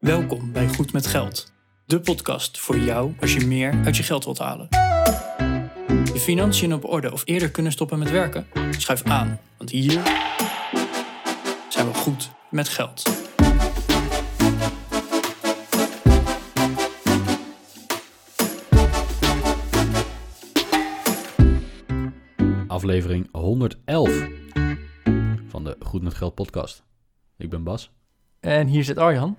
Welkom bij Goed met Geld, de podcast voor jou als je meer uit je geld wilt halen. Je financiën op orde of eerder kunnen stoppen met werken? Schuif aan, want hier zijn we goed met geld. aflevering 111 van de Goed met Geld podcast. Ik ben Bas En hier zit Arjan.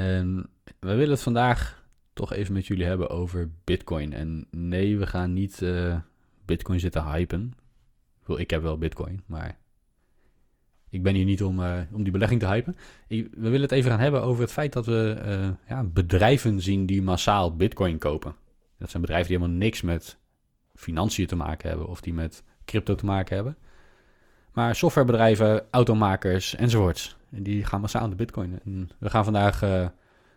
En wij willen het vandaag toch even met jullie hebben over Bitcoin. En nee, we gaan niet eh, Bitcoin zitten hypen. Ik heb wel Bitcoin, maar ik ben hier niet om, eh, om die belegging te hypen. We willen het even gaan hebben over het feit dat we eh, ja, bedrijven zien die massaal Bitcoin kopen. Dat zijn bedrijven die helemaal niks met financiën te maken hebben of die met crypto te maken hebben. Maar softwarebedrijven, automakers enzovoorts. En die gaan massaal aan de bitcoin. En we gaan vandaag eh,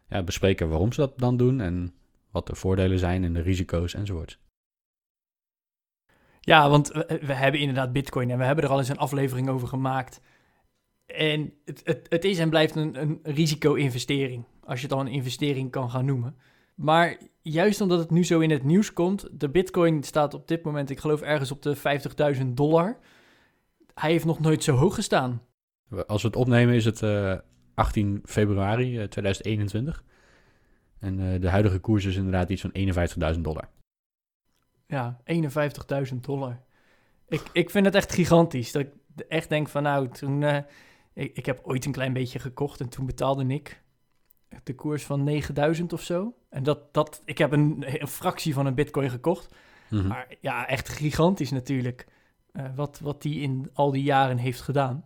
ja, bespreken waarom ze dat dan doen en wat de voordelen zijn en de risico's enzovoorts. Ja, want we, hebben inderdaad Bitcoin en we hebben er al eens een aflevering over gemaakt. En het, het, het is en blijft een, een risico-investering, als je het al een investering kan gaan noemen. Maar juist omdat het nu zo in het nieuws komt, de Bitcoin staat op dit moment, ik geloof ergens op de 50.000 dollar. Hij heeft nog nooit zo hoog gestaan. Als we het opnemen is het eh, 18 februari eh, 2021. En eh, de huidige koers is inderdaad iets van 51.000 dollar. Ja, 51.000 dollar. Ik, ik vind het echt gigantisch. Dat ik echt denk van nou, toen... eh, ik, ik heb ooit een klein beetje gekocht en toen betaalde ik de koers van 9000 of zo. En dat, dat, ik heb een, een fractie van een bitcoin gekocht. Mhm. Maar ja, echt gigantisch natuurlijk. Eh, wat, wat die in al die jaren heeft gedaan.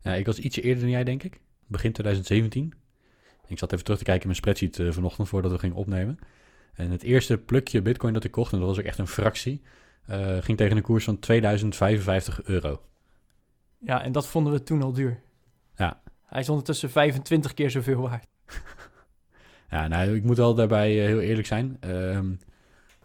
Ja, ik was ietsje eerder dan jij, denk ik. Begin 2017. Ik zat even terug te kijken in mijn spreadsheet eh, vanochtend voordat we gingen opnemen. En het eerste plukje bitcoin dat ik kocht, en dat was ook echt een fractie, eh, ging tegen een koers van 2055 euro. Ja, en dat vonden we toen al duur. Ja. Hij is ondertussen 25 keer zoveel waard. Ja, nou, ik moet wel daarbij heel eerlijk zijn. Ehm,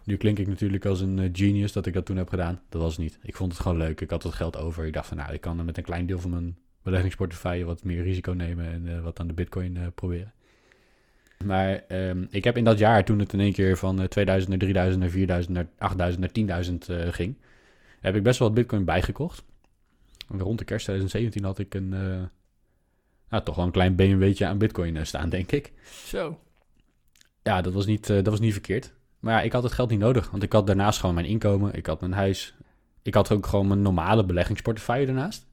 nu klink ik natuurlijk als een eh, genius dat ik dat toen heb gedaan. Dat was niet. Ik vond het gewoon leuk. Ik had het geld over. Ik dacht van, nou, ik kan met een klein deel van mijn beleggingsportefeuille wat meer risico nemen en eh, wat aan de bitcoin eh, proberen. Maar ehm, ik heb in dat jaar, toen het in één keer van eh, 2000 naar 3000 naar 4000 naar 8000 naar 10.000 eh, ging, heb ik best wel wat bitcoin bijgekocht. Rond de kerst 2017 had ik een, nou, toch wel een klein BMW'tje aan bitcoin staan, denk ik. Zo. Ja, dat was, niet, dat was niet verkeerd. Maar ja, ik had het geld niet nodig. Want ik had daarnaast gewoon mijn inkomen. Ik had mijn huis. Ik had ook gewoon mijn normale beleggingsportefeuille daarnaast.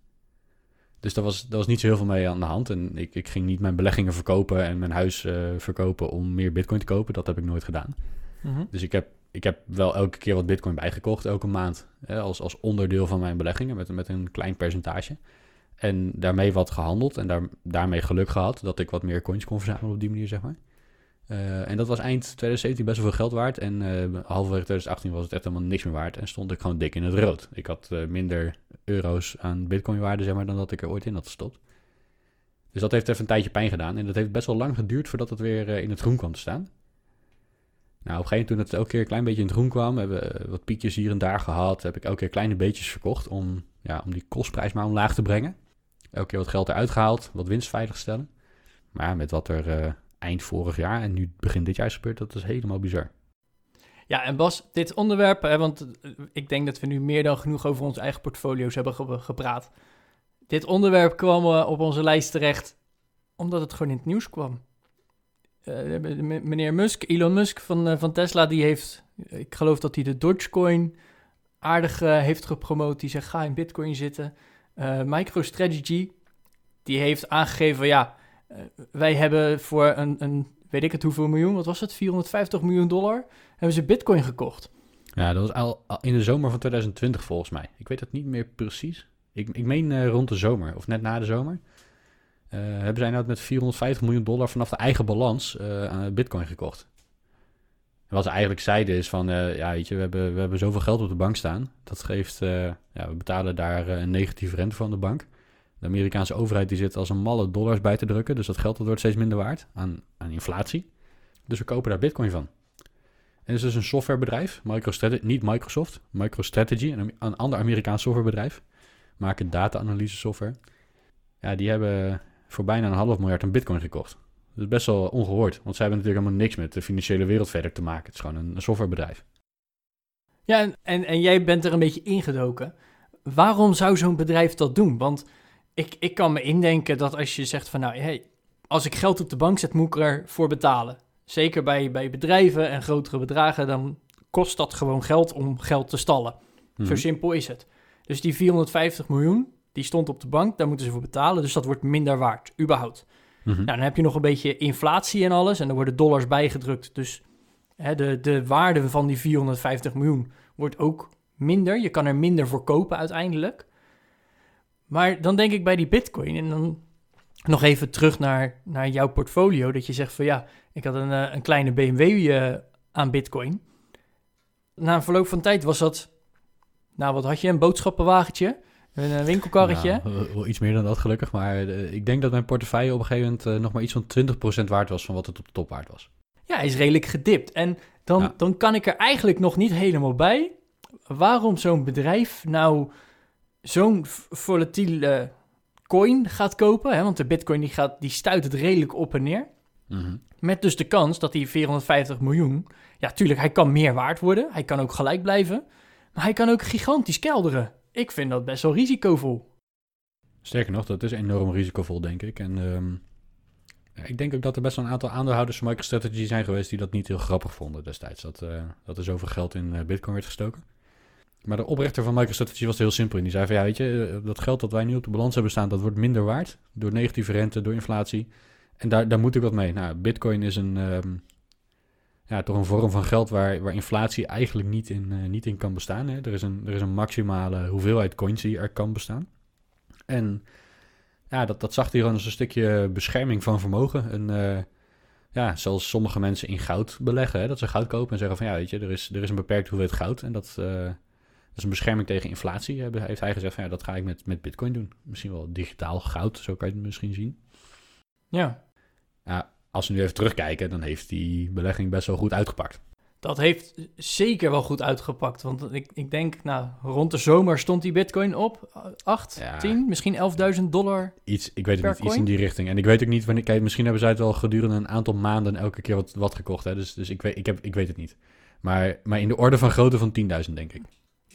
Dus daar was, daar was niet zo heel veel mee aan de hand. En ik, ik ging niet mijn beleggingen verkopen en mijn huis eh, verkopen om meer bitcoin te kopen. Dat heb ik nooit gedaan. Mhm. Dus ik heb, ik heb wel elke keer wat bitcoin bijgekocht, elke maand. Hè, als, als onderdeel van mijn beleggingen, met, met een klein percentage. En daarmee wat gehandeld en daar, daarmee geluk gehad dat ik wat meer coins kon verzamelen op die manier, zeg maar. Eh, en dat was eind 2017 best wel veel geld waard. En eh halverwege 2018 was het echt helemaal niks meer waard. En stond ik gewoon dik in het rood. Ik had eh, minder euro's aan bitcoinwaarde, zeg maar, dan dat ik er ooit in had gestopt. Dus dat heeft even een tijdje pijn gedaan. En dat heeft best wel lang geduurd voordat het weer in het groen kwam te staan. Nou, op een gegeven moment toen het elke keer een klein beetje in het groen kwam, hebben we wat piekjes hier en daar gehad. Heb ik elke keer kleine beetjes verkocht om, ja, om die kostprijs maar omlaag te brengen. Elke keer wat geld eruit gehaald, wat winst veilig stellen. Maar met wat er eind vorig jaar en nu begin dit jaar is gebeurd, dat is helemaal bizar. Ja, en Bas, dit onderwerp, hè, want eh, ik denk dat we nu meer dan genoeg over onze eigen portfolio's hebben ge- gepraat. Dit onderwerp kwam eh, op onze lijst terecht omdat het gewoon in het nieuws kwam. Eh, meneer Musk, Elon Musk van, van Tesla, die heeft, ik geloof dat hij de Dogecoin aardig heeft gepromoot. Die zegt, ga in Bitcoin zitten. MicroStrategy, die heeft aangegeven, ja, wij hebben voor een, een, weet ik het hoeveel miljoen, wat was het, 450 miljoen dollar, hebben ze Bitcoin gekocht. Ja, dat was al, in de zomer van 2020 volgens mij. Ik weet het niet meer precies. Ik, ik meen eh, rond de zomer, of net na de zomer. eh, hebben zij nou met 450 miljoen dollar vanaf de eigen balans eh, aan bitcoin gekocht. En wat ze eigenlijk zeiden is van, eh, ja weet je, we hebben, we hebben zoveel geld op de bank staan. Dat geeft, eh, ja, we betalen daar eh, een negatieve rente van de bank. De Amerikaanse overheid die zit als een malle dollars bij te drukken. Dus dat geld dat wordt steeds minder waard aan, aan inflatie. Dus we kopen daar bitcoin van. En het is dus een softwarebedrijf, MicroStrategy, niet Microsoft, MicroStrategy, een, een ander Amerikaans softwarebedrijf, maken data-analyse software. Ja, die hebben voor bijna een half miljard aan bitcoin gekocht. Dat is best wel ongehoord. Want zij hebben natuurlijk helemaal niks met de financiële wereld verder te maken. Het is gewoon een, een softwarebedrijf. Ja, en, en, en jij bent er een beetje ingedoken. Waarom zou zo'n bedrijf dat doen? Want ik, ik kan me indenken dat als je zegt van nou, hey, als ik geld op de bank zet, moet ik ervoor betalen. Zeker bij, bij bedrijven en grotere bedragen, dan kost dat gewoon geld om geld te stallen. Zo Mhm. simpel is het. Dus die 450 miljoen, die stond op de bank, daar moeten ze voor betalen. Dus dat wordt minder waard, überhaupt. Mhm. Nou, dan heb je nog een beetje inflatie en alles. En er worden dollars bijgedrukt. Dus hè, de, de waarde van die 450 miljoen wordt ook minder. Je kan er minder voor kopen uiteindelijk. Maar dan denk ik bij die bitcoin... en dan nog even terug naar, naar jouw portfolio... dat je zegt van ja, ik had een, eh, een kleine BMW eh, aan bitcoin. Na een verloop van tijd was dat... Nou, wat had je? Een boodschappenwagentje? Een eh, winkelkarretje? Nou, wel- iets meer dan dat gelukkig. Maar ik denk dat mijn portefeuille op een gegeven moment nog maar iets van 20% waard was van wat het op de top waard was. Ja, hij is redelijk gedipt. En dan, Ja. dan kan ik er eigenlijk nog niet helemaal bij waarom zo'n bedrijf nou zo'n volatiele coin gaat kopen. Hè? Want de bitcoin die, gaat, die stuit het redelijk op en neer. Mhm. Met dus de kans dat die 450 miljoen... Ja, tuurlijk, hij kan meer waard worden. Hij kan ook gelijk blijven. Maar hij kan ook gigantisch kelderen. Ik vind dat best wel risicovol. Sterker nog, dat is enorm risicovol, denk ik. En ehm, ik denk ook dat er best wel een aantal aandeelhouders van MicroStrategy zijn geweest die dat niet heel grappig vonden destijds. Dat, eh, dat er zoveel geld in eh, Bitcoin werd gestoken. Maar de oprichter van MicroStrategy was heel simpel. En die zei van ja, weet je, eh, dat geld dat wij nu op de balans hebben staan, dat wordt minder waard. Door negatieve rente, door inflatie. En daar, daar moet ik wat mee. Nou, Bitcoin is een, ehm, ja, toch een vorm van geld waar, waar inflatie eigenlijk niet in, eh, niet in kan bestaan. Hè. Er, is een, er is een maximale hoeveelheid coins die er kan bestaan. En ja, dat, dat zag hij gewoon als een stukje bescherming van vermogen. En eh, ja, zoals sommige mensen in goud beleggen, hè, dat ze goud kopen en zeggen van ja, weet je, er is, er is een beperkte hoeveelheid goud. En dat is een bescherming tegen inflatie, heeft hij gezegd van ja, dat ga ik met, met bitcoin doen. Misschien wel digitaal goud, zo kan je het misschien zien. Ja, Ja, als we nu even terugkijken, dan heeft die belegging best wel goed uitgepakt. dat heeft zeker wel goed uitgepakt. Want ik, ik denk, nou, rond de zomer stond die bitcoin op 8, Ja. 10, misschien 11.000 dollar. Iets, ik weet het niet, iets in die richting. En ik weet ook niet wanneer, kijk, misschien hebben zij het wel gedurende een aantal maanden elke keer wat, wat gekocht. Hè? Dus, dus ik, weet, ik, heb, ik weet het niet. Maar, maar in de orde van grootte van 10.000, denk ik.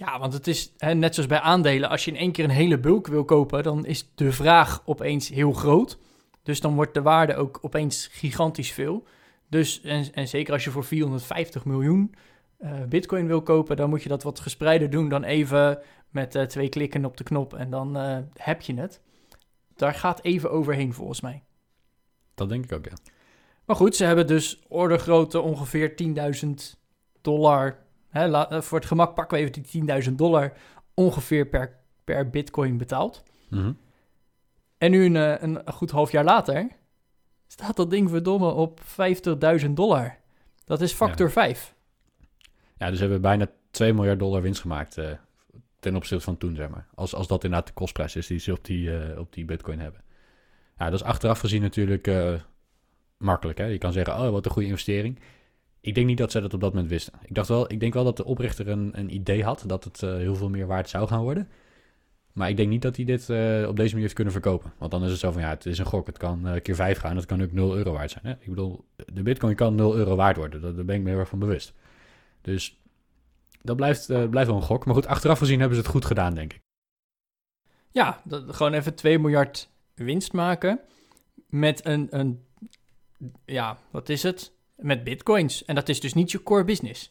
Ja, want het is hè, net zoals bij aandelen. Als je in één keer een hele bulk wil kopen, dan is de vraag opeens heel groot. Dus dan wordt de waarde ook opeens gigantisch veel. Dus, en, en zeker als je voor 450 miljoen eh, bitcoin wil kopen, dan moet je dat wat gespreider doen dan even met eh, twee klikken op de knop en dan eh, heb je het. Daar gaat even overheen volgens mij. Dat denk ik ook, ja. Maar goed, ze hebben dus ordergrootte ongeveer 10.000 dollar. Hè, la- eh, voor het gemak pakken we even die 10.000 dollar ongeveer per, per bitcoin betaald. Mhm. En nu een, eh, een goed half jaar later staat dat ding verdomme op 50.000 dollar. Dat is factor 5. Ja, dus we hebben bijna 2 miljard dollar winst gemaakt eh, ten opzichte van toen, zeg maar. Als, als dat inderdaad de kostprijs is die ze op die, op die bitcoin hebben. Ja, dat is achteraf gezien natuurlijk makkelijk. Hè? Je kan zeggen, oh, wat een goede investering. Ik denk niet dat zij dat op dat moment wisten. Ik, dacht wel, ik denk wel dat de oprichter een, een idee had dat het eh, heel veel meer waard zou gaan worden. Maar ik denk niet dat hij dit eh, op deze manier heeft kunnen verkopen. Want dan is het zo van, ja, het is een gok. Het kan eh, keer 5 gaan. Het kan ook 0 euro waard zijn. Hè? Ik bedoel, de bitcoin kan 0 euro waard worden. Daar ben ik me heel erg van bewust. Dus dat blijft, blijft wel een gok. Maar goed, achteraf gezien hebben ze het goed gedaan, denk ik. Ja, dat, gewoon even 2 miljard winst maken met een, een, ja, wat is het? Met bitcoins. En dat is dus niet je core business.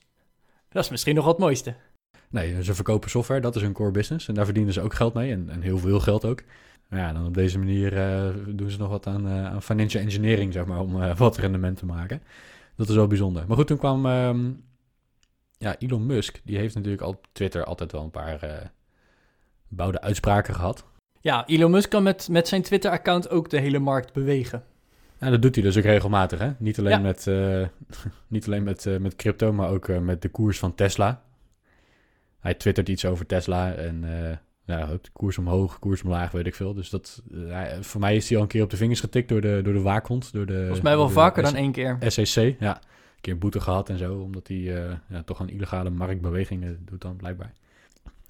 Dat is misschien nog wat mooiste. Nee, ze verkopen software. Dat is hun core business. En daar verdienen ze ook geld mee. En, en heel veel geld ook. Maar ja, dan op deze manier eh, doen ze nog wat aan, aan financial engineering, zeg maar, om eh, wat rendement te maken. Dat is wel bijzonder. Maar goed, toen kwam ehm, ja, Elon Musk. Die heeft natuurlijk op Twitter altijd wel een paar bouwde uitspraken gehad. Ja, Elon Musk kan met, met zijn Twitter-account ook de hele markt bewegen. Ja, dat doet hij dus ook regelmatig, hè? Niet alleen Ja. met, eh, niet alleen met, eh, met crypto, maar ook eh, met de koers van Tesla. Hij twittert iets over Tesla en ja, koers omhoog, koers omlaag, weet ik veel. Dus dat, voor mij is hij al een keer op de vingers getikt door de, door de waakhond. Door de, Volgens mij wel vaker dan één keer. SEC, ja. Een keer boete gehad en zo, omdat hij ja, toch aan illegale marktbewegingen doet dan blijkbaar.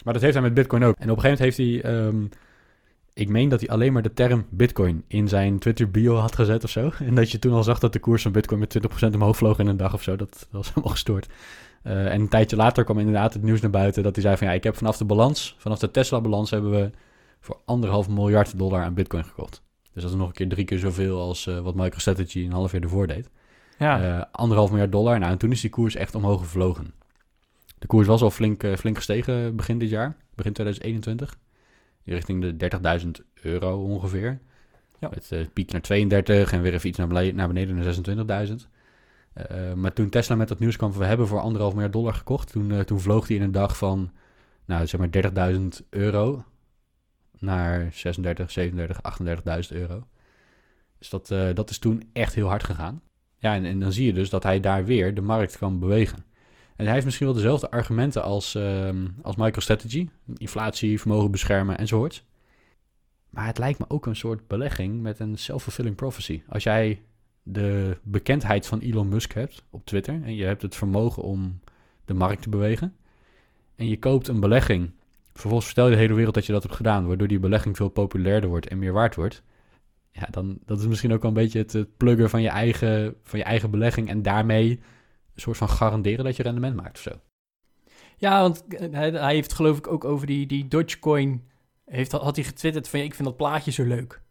Maar dat heeft hij met Bitcoin ook. En op een gegeven moment heeft hij, ehm, ik meen dat hij alleen maar de term Bitcoin in zijn Twitter bio had gezet of zo. En dat je toen al zag dat de koers van Bitcoin met 20% omhoog vloog in een dag of zo. Dat, was helemaal gestoord. Uh, en een tijdje later kwam inderdaad het nieuws naar buiten dat hij zei van ja, ik heb vanaf de balans, vanaf de Tesla-balans hebben we voor anderhalf miljard dollar aan Bitcoin gekocht. Dus dat is nog een keer drie keer zoveel als uh, wat MicroStrategy een half jaar ervoor deed. Ja. Uh, anderhalf miljard dollar. Nou, en toen is die koers echt omhoog gevlogen. De koers was al flink, flink gestegen begin dit jaar, begin 2021 richting de 30.000 euro ongeveer. Ja. Met uh, piek naar 32 en weer even iets naar beneden, naar, beneden naar 26.000. Uh, maar toen Tesla met dat nieuws kwam, we hebben voor anderhalf miljard dollar gekocht. Toen, uh, toen vloog hij in een dag van, nou zeg maar 30.000 euro naar 36, 37, 38.000 euro. Dus dat, dat is toen echt heel hard gegaan. Ja, en, en, dan zie je dus dat hij daar weer de markt kan bewegen. En hij heeft misschien wel dezelfde argumenten als, uh, als MicroStrategy. Inflatie, vermogen beschermen enzovoorts. Maar het lijkt me ook een soort belegging met een self-fulfilling prophecy. Als jij de bekendheid van Elon Musk hebt op Twitter... en je hebt het vermogen om de markt te bewegen... en je koopt een belegging... vervolgens vertel je de hele wereld dat je dat hebt gedaan... waardoor die belegging veel populairder wordt en meer waard wordt... ja, dan dat is misschien ook wel een beetje het, het pluggen van je, eigen, van je eigen belegging... en daarmee soort van garanderen dat je rendement maakt of zo. Ja, want hij, hij heeft geloof ik ook over die, die Dogecoin, heeft, had hij getwitterd van ja, ik vind dat plaatje zo leuk.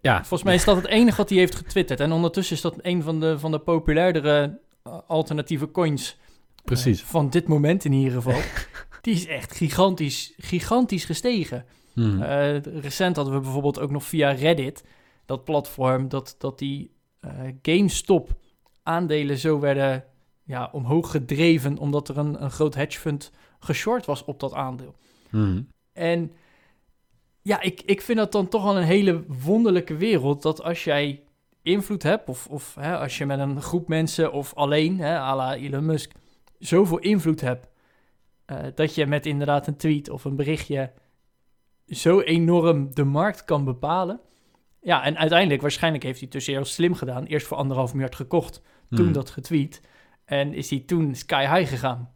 Ja. Volgens mij is dat het enige wat hij heeft getwitterd. En ondertussen is dat een van de, van de populairdere eh, alternatieve coins. Precies. Uh, van dit moment in ieder geval. die is echt gigantisch, gigantisch gestegen. Hmm. Uh, recent hadden we bijvoorbeeld ook nog via Reddit, dat platform, dat, dat die GameStop aandelen zo werden ja, omhoog gedreven omdat er een, een groot hedge fund geshort was op dat aandeel. Hmm. En ja, ik, ik vind dat dan toch wel een hele wonderlijke wereld dat als jij invloed hebt of, of hè, als je met een groep mensen of alleen, hè, à la Elon Musk, zoveel invloed hebt, uh, dat je met inderdaad een tweet of een berichtje zo enorm de markt kan bepalen. Ja, en uiteindelijk, waarschijnlijk heeft hij het dus heel slim gedaan. Eerst voor anderhalf miljard gekocht, toen hmm. dat getweet. En is hij toen sky high gegaan.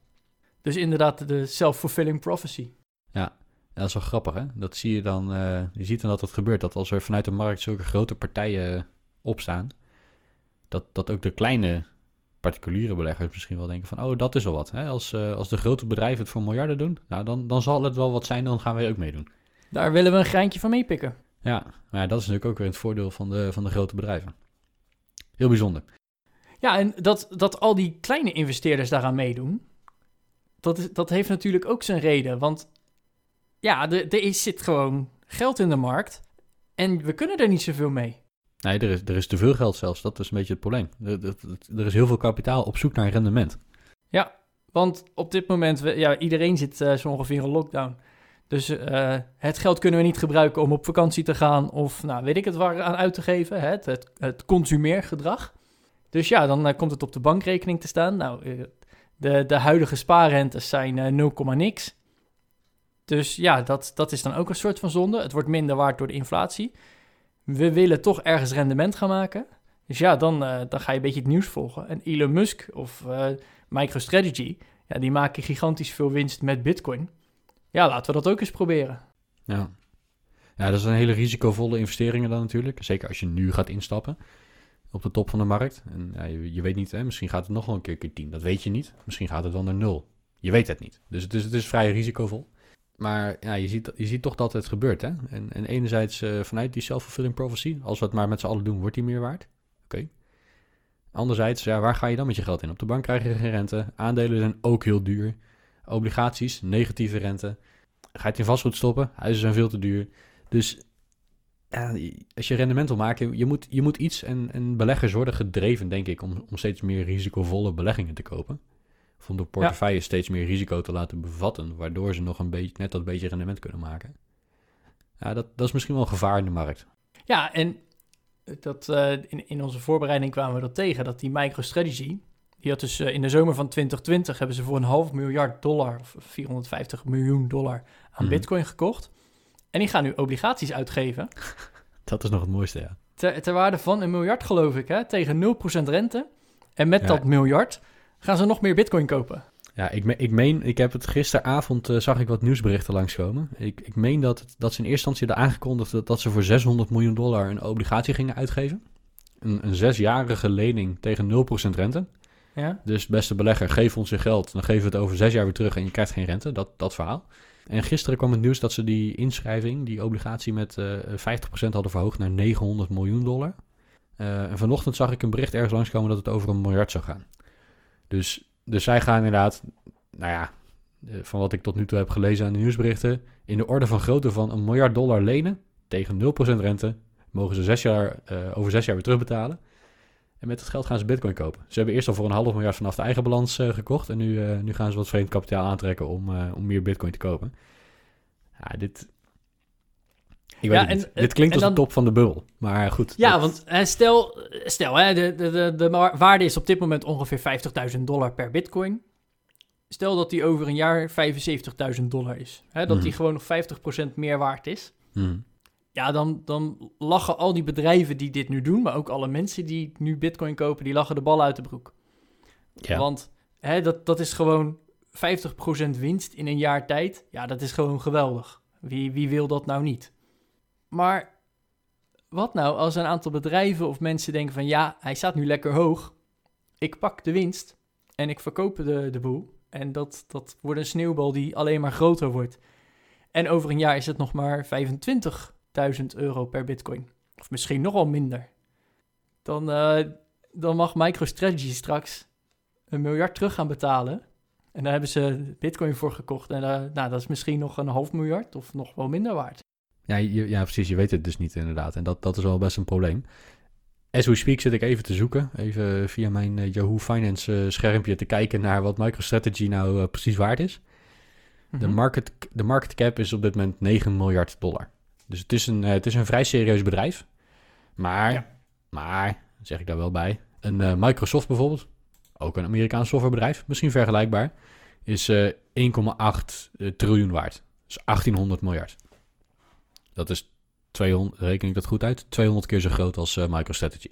Dus inderdaad de self-fulfilling prophecy. Ja, dat is wel grappig hè. Dat zie je dan, uh, je ziet dan dat dat gebeurt. Dat als er vanuit de markt zulke grote partijen opstaan, dat, dat ook de kleine particuliere beleggers misschien wel denken van, oh, dat is wel wat. Hè? Als, uh, als de grote bedrijven het voor miljarden doen, nou, dan, dan zal het wel wat zijn, dan gaan wij ook meedoen. Daar willen we een greintje van meepikken. Ja, maar dat is natuurlijk ook weer het voordeel van de, van de grote bedrijven. Heel bijzonder. Ja, en dat, dat al die kleine investeerders daaraan meedoen, dat, is, dat heeft natuurlijk ook zijn reden. Want ja, er, er zit gewoon geld in de markt en we kunnen er niet zoveel mee. Nee, er is, er is te veel geld zelfs. Dat is een beetje het probleem. Er, er, er is heel veel kapitaal op zoek naar rendement. Ja, want op dit moment, ja, iedereen zit uh, zo ongeveer in lockdown. Dus uh, het geld kunnen we niet gebruiken om op vakantie te gaan of nou, weet ik het waar aan uit te geven. Hè? Het, het, consumeergedrag. Dus ja, dan uh, komt het op de bankrekening te staan. Nou, uh, de, de huidige spaarrentes zijn 0, niks. Dus ja, dat, dat is dan ook een soort van zonde. Het wordt minder waard door de inflatie. We willen toch ergens rendement gaan maken. Dus ja, dan, dan ga je een beetje het nieuws volgen. En Elon Musk of MicroStrategy, ja, die maken gigantisch veel winst met Bitcoin. Ja, laten we dat ook eens proberen. Ja. Ja, dat is een hele risicovolle investeringen dan natuurlijk. Zeker als je nu gaat instappen op de top van de markt. En ja, je, weet niet, hè, misschien gaat het nog wel een keer keer 10. Dat weet je niet. Misschien gaat het wel naar nul. Je weet het niet. Dus het is, het is vrij risicovol. Maar ja, je ziet, je ziet toch dat het gebeurt. Hè? En, en enerzijds uh, vanuit die self-fulfilling prophecy. Als we het maar met z'n allen doen, wordt die meer waard. Oké. Anderzijds, ja, waar ga je dan met je geld in? Op de bank krijg je geen rente. Aandelen zijn ook heel duur. Obligaties, negatieve rente. Ga je het in vastgoed stoppen? Huizen zijn veel te duur. Dus ja, als je rendement wil maken, je moet, je moet iets. En, en beleggers worden gedreven, denk ik, om, om steeds meer risicovolle beleggingen te kopen. Of om de portefeuille steeds meer risico te laten bevatten, waardoor ze nog een beetje, net dat beetje rendement kunnen maken. Ja, dat, dat is misschien wel een gevaar in de markt. Ja, en dat, uh, in, in onze voorbereiding kwamen we dat tegen, dat die MicroStrategy, die had dus uh, in de zomer van 2020 hebben ze voor een half miljard dollar, of 450 miljoen dollar aan mm. bitcoin gekocht. En die gaan nu obligaties uitgeven. Dat is nog het mooiste, ja. Ter, ter waarde van een miljard, geloof ik, hè? tegen 0% rente. En met dat miljard gaan ze nog meer bitcoin kopen. Ja, ik, me- ik meen, ik heb het gisteravond, eh, zag ik wat nieuwsberichten langskomen. Ik, ik meen dat, dat ze in eerste instantie hadden aangekondigd dat, dat ze voor 600 miljoen dollar een obligatie gingen uitgeven. Een, een zesjarige lening tegen 0% rente. Ja? Dus beste belegger, geef ons je geld. Dan geven we het over zes jaar weer terug en je krijgt geen rente. Dat, dat verhaal. En gisteren kwam het nieuws dat ze die inschrijving, die obligatie met eh 50% hadden verhoogd naar 900 miljoen dollar. Eh, en vanochtend zag ik een bericht ergens langskomen dat het over een miljard zou gaan. Dus, dus zij gaan inderdaad, nou ja, eh, van wat ik tot nu toe heb gelezen aan de nieuwsberichten, in de orde van grootte van een miljard dollar lenen tegen 0% rente. Mogen ze zes jaar, eh, over zes jaar weer terugbetalen. En met dat geld gaan ze bitcoin kopen. Ze hebben eerst al voor een half miljard vanaf de eigen balans eh, gekocht. En nu, eh, nu gaan ze wat vreemd kapitaal aantrekken om, eh, om meer bitcoin te kopen. Ja, dit... Ik weet Ja, niet. dit klinkt en als dan- de top van de bubbel. Maar goed. Ja, dat- want stel, stel hè, de, de, de, de wa- waarde is op dit moment ongeveer 50.000 dollar per bitcoin. Stel dat die over een jaar 75.000 dollar is. Hè, dat die Mhm. gewoon nog 50% meer waard is. Hm. Ja, dan, dan lachen al die bedrijven die dit nu doen, maar ook alle mensen die nu bitcoin kopen, die lachen de bal uit de broek. Ja. Want hè, dat, dat is gewoon 50% winst in een jaar tijd. Ja, dat is gewoon geweldig. Wie, wie wil dat nou niet? Maar wat nou als een aantal bedrijven of mensen denken van... ja, hij staat nu lekker hoog. Ik pak de winst en ik verkoop de, de boel. En dat, dat wordt een sneeuwbal die alleen maar groter wordt. En over een jaar is het nog maar 25.000 euro per bitcoin. Of misschien nog wel minder. Dan, eh, dan mag MicroStrategy straks een miljard terug gaan betalen. En daar hebben ze bitcoin voor gekocht. En eh, nou, dat is misschien nog een half miljard of nog wel minder waard. Ja, je- ja, precies. Je weet het dus niet inderdaad. En dat, dat is wel best een probleem. As we speak zit ik even te zoeken. Even via mijn eh, Yahoo Finance schermpje te kijken naar wat MicroStrategy nou precies waard is. De, Mhm. market, de market cap is op dit moment 9 miljard dollar. Dus het is een, eh, het is een vrij serieus bedrijf. Maar, Ja. maar, zeg ik daar wel bij, een eh, Microsoft bijvoorbeeld, ook een Amerikaans softwarebedrijf, misschien vergelijkbaar, is eh 1,8 eh, triljoen waard. Dus 1800 miljard. Dat is 200, reken ik dat goed uit, 200 keer zo groot als eh, MicroStrategy.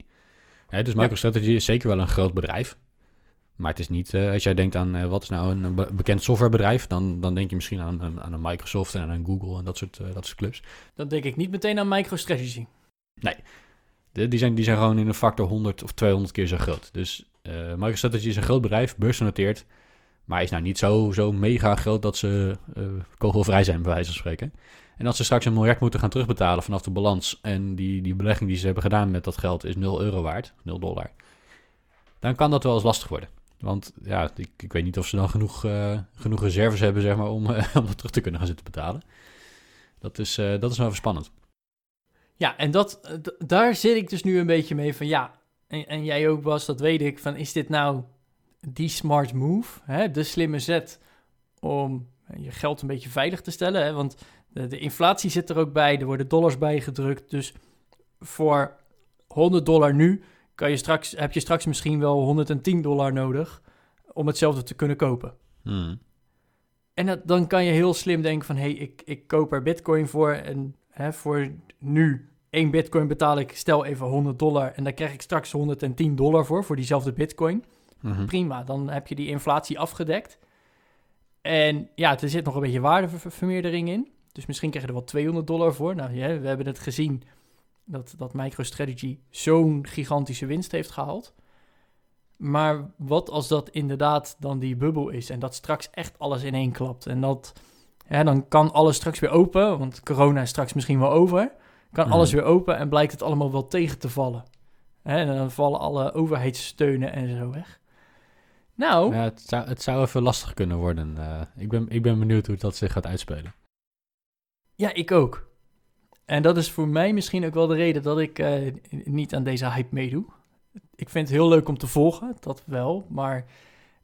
Hè, dus Ja. MicroStrategy is zeker wel een groot bedrijf. Maar het is niet, eh, als jij denkt aan eh, wat is nou een, be- bekend softwarebedrijf, dan, dan denk je misschien aan, een- aan een Microsoft en aan een Google en dat soort, eh, dat soort clubs. Dan denk ik niet meteen aan MicroStrategy. De- die, zijn, die zijn gewoon in een factor 100 of 200 keer zo groot. Dus MicroStrategy is een groot bedrijf, beursgenoteerd, maar is nou niet zo, zo mega groot dat ze kogelvrij zijn, bij wijze van spreken. En als ze straks een miljard moeten gaan terugbetalen vanaf de balans en die, die belegging die ze hebben gedaan met dat geld is 0 euro waard, 0 dollar, dan kan dat wel eens lastig worden. Want ja, ik, ik weet niet of ze dan genoeg, eh, genoeg reserves hebben zeg maar, om, eh, om dat terug te kunnen gaan zitten betalen. Dat is, eh, dat is wel even spannend. Ja, en dat, daar zit ik dus nu een beetje mee van ja. En, en jij ook Bas, dat weet ik. Van is dit nou die smart move? Hè? De slimme zet om je geld een beetje veilig te stellen. Hè? Want de, de inflatie zit er ook bij. Er worden dollars bijgedrukt. Dus voor 100 dollar nu kan je straks, heb je straks misschien wel 110 dollar nodig om hetzelfde te kunnen kopen. Hmm. En dat, dan kan je heel slim denken van... hé, hey, ik, ik koop er bitcoin voor en hè, voor nu één bitcoin betaal ik... stel even 100 dollar en daar krijg ik straks 110 dollar voor... voor diezelfde bitcoin. Mhm. Prima, dan heb je die inflatie afgedekt. En ja, er zit nog een beetje waardevermeerdering in. Dus misschien krijg je er wel 200 dollar voor. Nou, ja, we hebben het gezien dat, dat MicroStrategy zo'n gigantische winst heeft gehaald. Maar wat als dat inderdaad dan die bubbel is en dat straks echt alles in één klapt? En dat, hè, dan kan alles straks weer open, want corona is straks misschien wel over. Kan Mhm. alles weer open en blijkt het allemaal wel tegen te vallen. Hè, en dan vallen alle overheidssteunen en zo weg. Nou, Ja, het, zou, het zou even lastig kunnen worden. Eh, ik, ben, ik ben benieuwd hoe dat zich gaat uitspelen. Ja, ik ook. En dat is voor mij misschien ook wel de reden dat ik eh, niet aan deze hype meedoe. Ik vind het heel leuk om te volgen, dat wel. Maar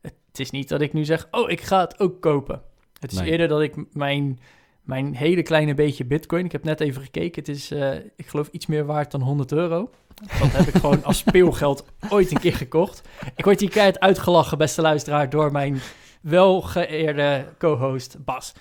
het is niet dat ik nu zeg, oh, ik ga het ook kopen. Het is Nee. eerder dat ik mijn, mijn hele kleine beetje bitcoin... Ik heb net even gekeken, het is, eh, ik geloof, iets meer waard dan 100 euro. Dat heb ik gewoon als speelgeld ooit een keer gekocht. Ik word hier keihard uitgelachen, beste luisteraar, door mijn welgeëerde co-host Bas.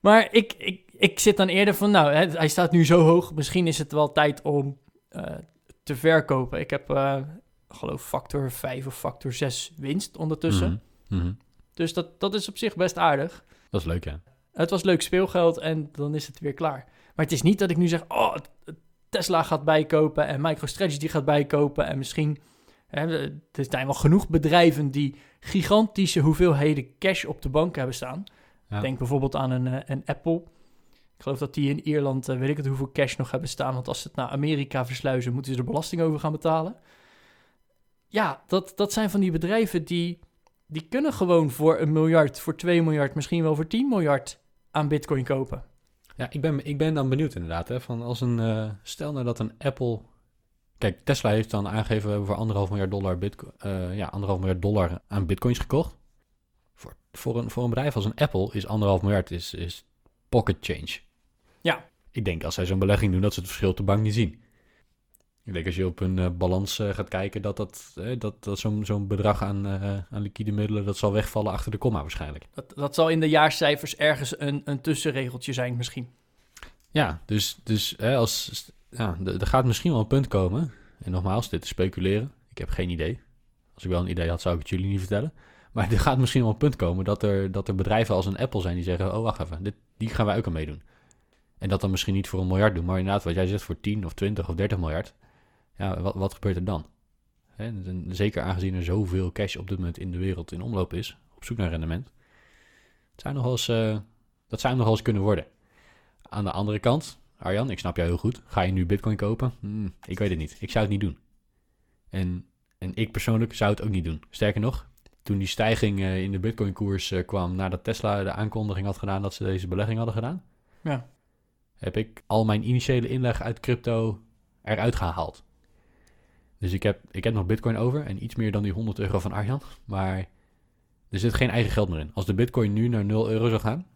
Maar ik, ik, ik zit dan eerder van, nou, hè, hij staat nu zo hoog. Misschien is het wel tijd om eh, te verkopen. Ik heb, eh geloof, factor 5 of factor 6 winst ondertussen. Mhm. Mhm. Dus dat, dat is op zich best aardig. Dat is leuk, ja. Het was leuk speelgeld en dan is het weer klaar. Maar het is niet dat ik nu zeg, oh, Tesla gaat bijkopen en MicroStrategy gaat bijkopen. En misschien, hè, er zijn wel genoeg bedrijven die gigantische hoeveelheden cash op de bank hebben staan. Ja. Denk bijvoorbeeld aan een, eh, een Apple. Ik geloof dat die in Ierland, eh, weet ik het, hoeveel cash nog hebben staan. Want als ze het naar Amerika versluizen, moeten ze er belasting over gaan betalen. Ja, dat, dat zijn van die bedrijven die, die kunnen gewoon voor een miljard, voor 2 miljard, misschien wel voor 10 miljard aan bitcoin kopen. Ja, ik ben, ik ben dan benieuwd inderdaad. Hè, van als een, eh, stel nou dat een Apple... Kijk, Tesla heeft dan aangegeven... we hebben voor anderhalf miljard dollar, bitco eh, ja, anderhalf miljard dollar aan bitcoins gekocht. Voor, voor, een, voor een bedrijf als een Apple is anderhalf miljard is, is pocket change. Ja. Ik denk als zij zo'n belegging doen... dat ze het verschil op de bank niet zien. Ik denk als je op een eh, balans eh, gaat kijken... dat, dat, eh, dat, dat zo'n zo'n bedrag aan, aan liquide middelen... dat zal wegvallen achter de komma waarschijnlijk. Dat, dat zal in de jaarcijfers ergens een, een tussenregeltje zijn misschien. Ja, dus, dus hè, als, ja, er er gaat misschien wel een punt komen. En nogmaals, dit is speculeren. Ik heb geen idee. Als ik wel een idee had, zou ik het jullie niet vertellen. Maar er gaat misschien wel een punt komen dat er, dat er bedrijven als een Apple zijn die zeggen: Oh, wacht even, dit, die gaan wij ook aan meedoen. En dat dan misschien niet voor een miljard doen, maar inderdaad, wat jij zegt, voor 10 of 20 of 30 miljard. Ja, wat, wat gebeurt er dan? Zeker aangezien er zoveel cash op dit moment in de wereld in omloop is, op zoek naar rendement. Zou nog wel eens, eh, dat zou nog wel eens kunnen worden. Aan de andere kant, Arjan, ik snap jou heel goed. Ga je nu Bitcoin kopen? Hmm, ik weet het niet. Ik zou het niet doen. En, en ik persoonlijk zou het ook niet doen. Sterker nog, toen die stijging eh, in de Bitcoin-koers eh, kwam nadat Tesla de aankondiging had gedaan dat ze deze belegging hadden gedaan, Ja. Heb ik al mijn initiële inleg uit crypto eruit gehaald. Dus ik heb, ik heb nog Bitcoin over en iets meer dan die 100 euro van Arjan. Maar er zit geen eigen geld meer in. Als de Bitcoin nu naar 0 euro zou gaan,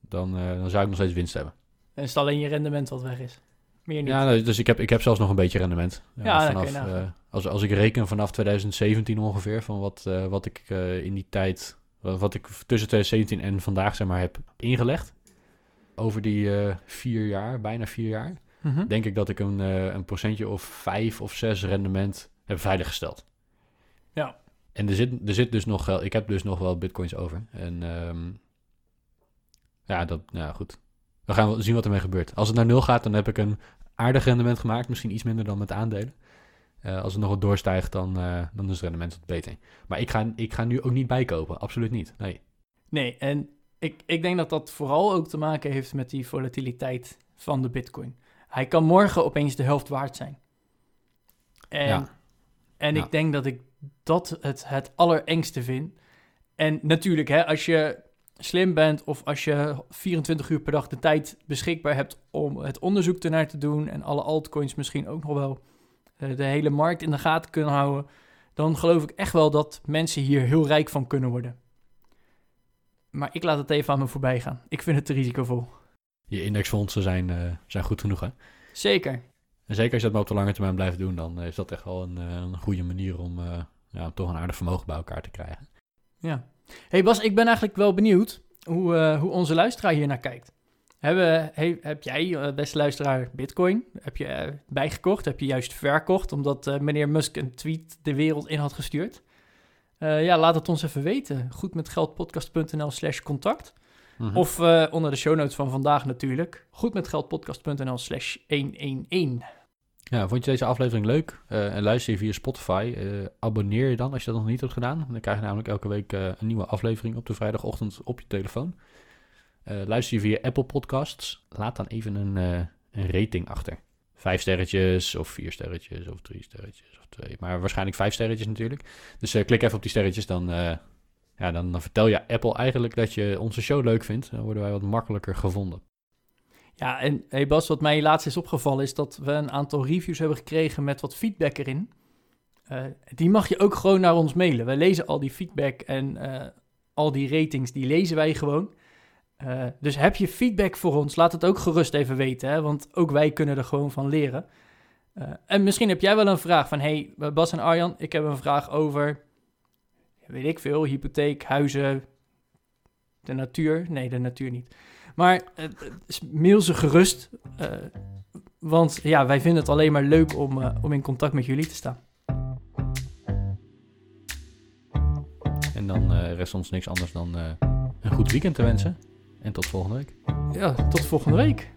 dan, eh, dan zou ik nog steeds winst hebben. En is het alleen je rendement wat weg is. Meer niet. Ja, nou, dus ik heb, ik heb zelfs nog een beetje rendement. Ja, vanaf, eh, als, als ik reken vanaf 2017 ongeveer, van wat, eh, wat ik in die tijd, wat, wat ik tussen 2017 en vandaag zeg maar heb ingelegd, over die eh, vier jaar, bijna vier jaar, Mhm. denk ik dat ik een, eh, een procentje of vijf of zes rendement heb veiliggesteld. Ja. En er zit, er zit dus nog, wel- ik heb dus nog wel bitcoins over. En ehm, ja, dat, nou ja, goed. We gaan wel zien wat ermee gebeurt. Als het naar nul gaat, dan heb ik een aardig rendement gemaakt. Misschien iets minder dan met aandelen. Eh, als het nog wat doorstijgt, dan, dan is het rendement wat beter. Maar ik ga, ik ga nu ook niet bijkopen. Absoluut niet. Nee. Nee, en ik, ik denk dat dat vooral ook te maken heeft met die volatiliteit van de bitcoin. Hij kan morgen opeens de helft waard zijn. En, Ja. en Ja. ik denk dat ik dat het, het allerengste vind. En natuurlijk, hè, als je slim bent of als je 24 uur per dag de tijd beschikbaar hebt om het onderzoek ernaar te doen en alle altcoins misschien ook nog wel eh, de hele markt in de gaten kunnen houden, dan geloof ik echt wel dat mensen hier heel rijk van kunnen worden. Maar ik laat het even aan me voorbij gaan. Ik vind het te risicovol. Je indexfondsen zijn, eh, zijn goed genoeg, hè? Zeker. En zeker als je dat maar op de lange termijn blijft doen, dan eh, is dat echt wel een, eh, een goede manier om ja, toch een aardig vermogen bij elkaar te krijgen. Ja. hey Bas, ik ben eigenlijk wel benieuwd hoe, hoe onze luisteraar hier naar kijkt. Hebben, he- heb jij, beste luisteraar, Bitcoin? Heb je bijgekocht? Heb je juist verkocht omdat meneer Musk een tweet de wereld in had gestuurd? Eh, ja, laat het ons even weten. Goedmetgeldpodcast.nl slash contact. Mhm. Of eh, onder de show notes van vandaag natuurlijk. Goedmetgeldpodcast.nl slash 111. Ja, vond je deze aflevering leuk? Eh, en luister je via Spotify, abonneer je dan als je dat nog niet hebt gedaan. Dan krijg je namelijk elke week een nieuwe aflevering op de vrijdagochtend op je telefoon. Luister je via Apple Podcasts, laat dan even een, een rating achter. Vijf sterretjes of vier sterretjes of drie sterretjes of twee. Maar waarschijnlijk vijf sterretjes natuurlijk. Dus eh, klik even op die sterretjes, dan, eh, ja, dan, dan vertel je Apple eigenlijk dat je onze show leuk vindt. Dan worden wij wat makkelijker gevonden. Ja, en hey Bas, wat mij laatst is opgevallen is dat we een aantal reviews hebben gekregen met wat feedback erin. Eh, die mag je ook gewoon naar ons mailen. Wij lezen al die feedback en al die ratings, die lezen wij gewoon. Eh, dus heb je feedback voor ons, laat het ook gerust even weten, hè, want ook wij kunnen er gewoon van leren. Eh, en misschien heb jij wel een vraag van, hey Bas en Arjan, ik heb een vraag over, weet ik veel, hypotheek, huizen, de natuur. Nee, de natuur niet. Maar eh, mail ze gerust. eh, want ja, wij vinden het alleen maar leuk om, eh, om in contact met jullie te staan. En dan eh, rest ons niks anders dan eh, een goed weekend te wensen. En tot volgende week. Ja, tot volgende week.